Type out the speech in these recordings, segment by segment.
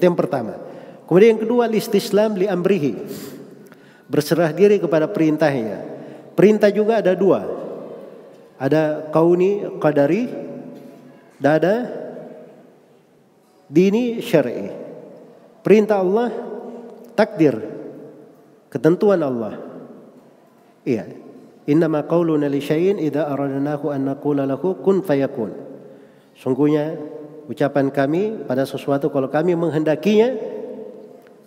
Itu yang pertama. Kemudian yang kedua istislam li amrihi. Berserah diri kepada perintahnya. Perintah juga ada dua. Ada kauni qadari dan ada dini syar'i. Perintah Allah takdir ketentuan Allah. Iya. Innama qauluna li syai'in idza aradnahu an naqula lahu kun fayakun. Sungguhnya ucapan kami pada sesuatu kalau kami menghendakinya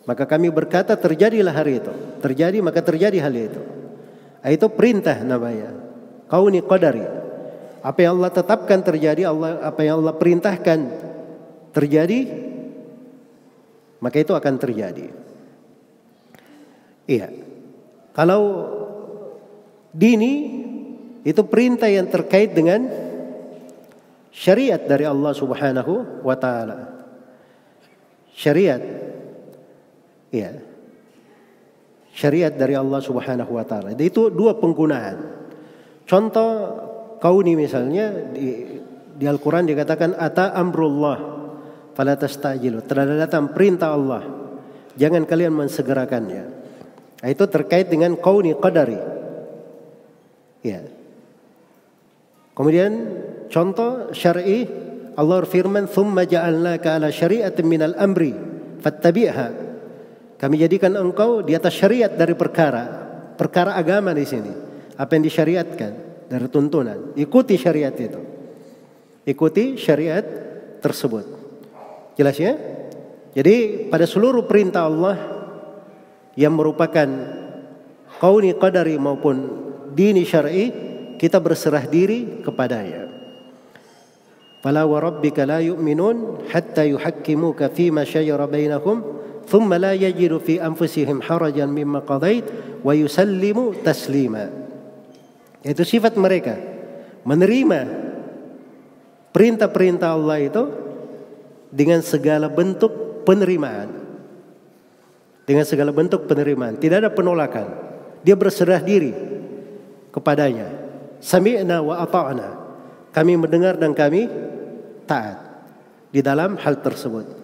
maka kami berkata terjadilah hari itu. Terjadi maka terjadi hal itu. Itu perintah namanya. Kauni qadari. Apa yang Allah tetapkan terjadi, Allah apa yang Allah perintahkan terjadi, maka itu akan terjadi. Iya. Kalau dini itu perintah yang terkait dengan syariat dari Allah Subhanahu wa taala. Syariat Ya. Syariat dari Allah Subhanahu wa taala. Itu dua penggunaan. Contoh kauni misalnya di, di Al-Qur'an dikatakan ata amrullah fala tastajilu. Telah datang perintah Allah. Jangan kalian mensegerakannya. Nah, itu terkait dengan kauni qadari. Ya. Kemudian contoh syar'i Allah firman thumma ja'alnaka ala syari'atin minal amri fattabi'ha kami jadikan engkau di atas syariat dari perkara, perkara agama di sini. Apa yang disyariatkan dari tuntunan. Ikuti syariat itu. Ikuti syariat tersebut. Jelas ya? Jadi pada seluruh perintah Allah yang merupakan kauni qadari maupun dini syar'i kita berserah diri kepadanya. فلا وربك لا يؤمنون حتى يحكموك فيما شجر بينهم ثم لا يجد في أنفسهم حرجا مما قضيت qadait تسليما. Itu sifat mereka menerima perintah-perintah Allah itu dengan segala bentuk penerimaan. Dengan segala bentuk penerimaan, tidak ada penolakan. Dia berserah diri kepadanya. Sami'na wa ata'na. Kami mendengar dan kami taat di dalam hal tersebut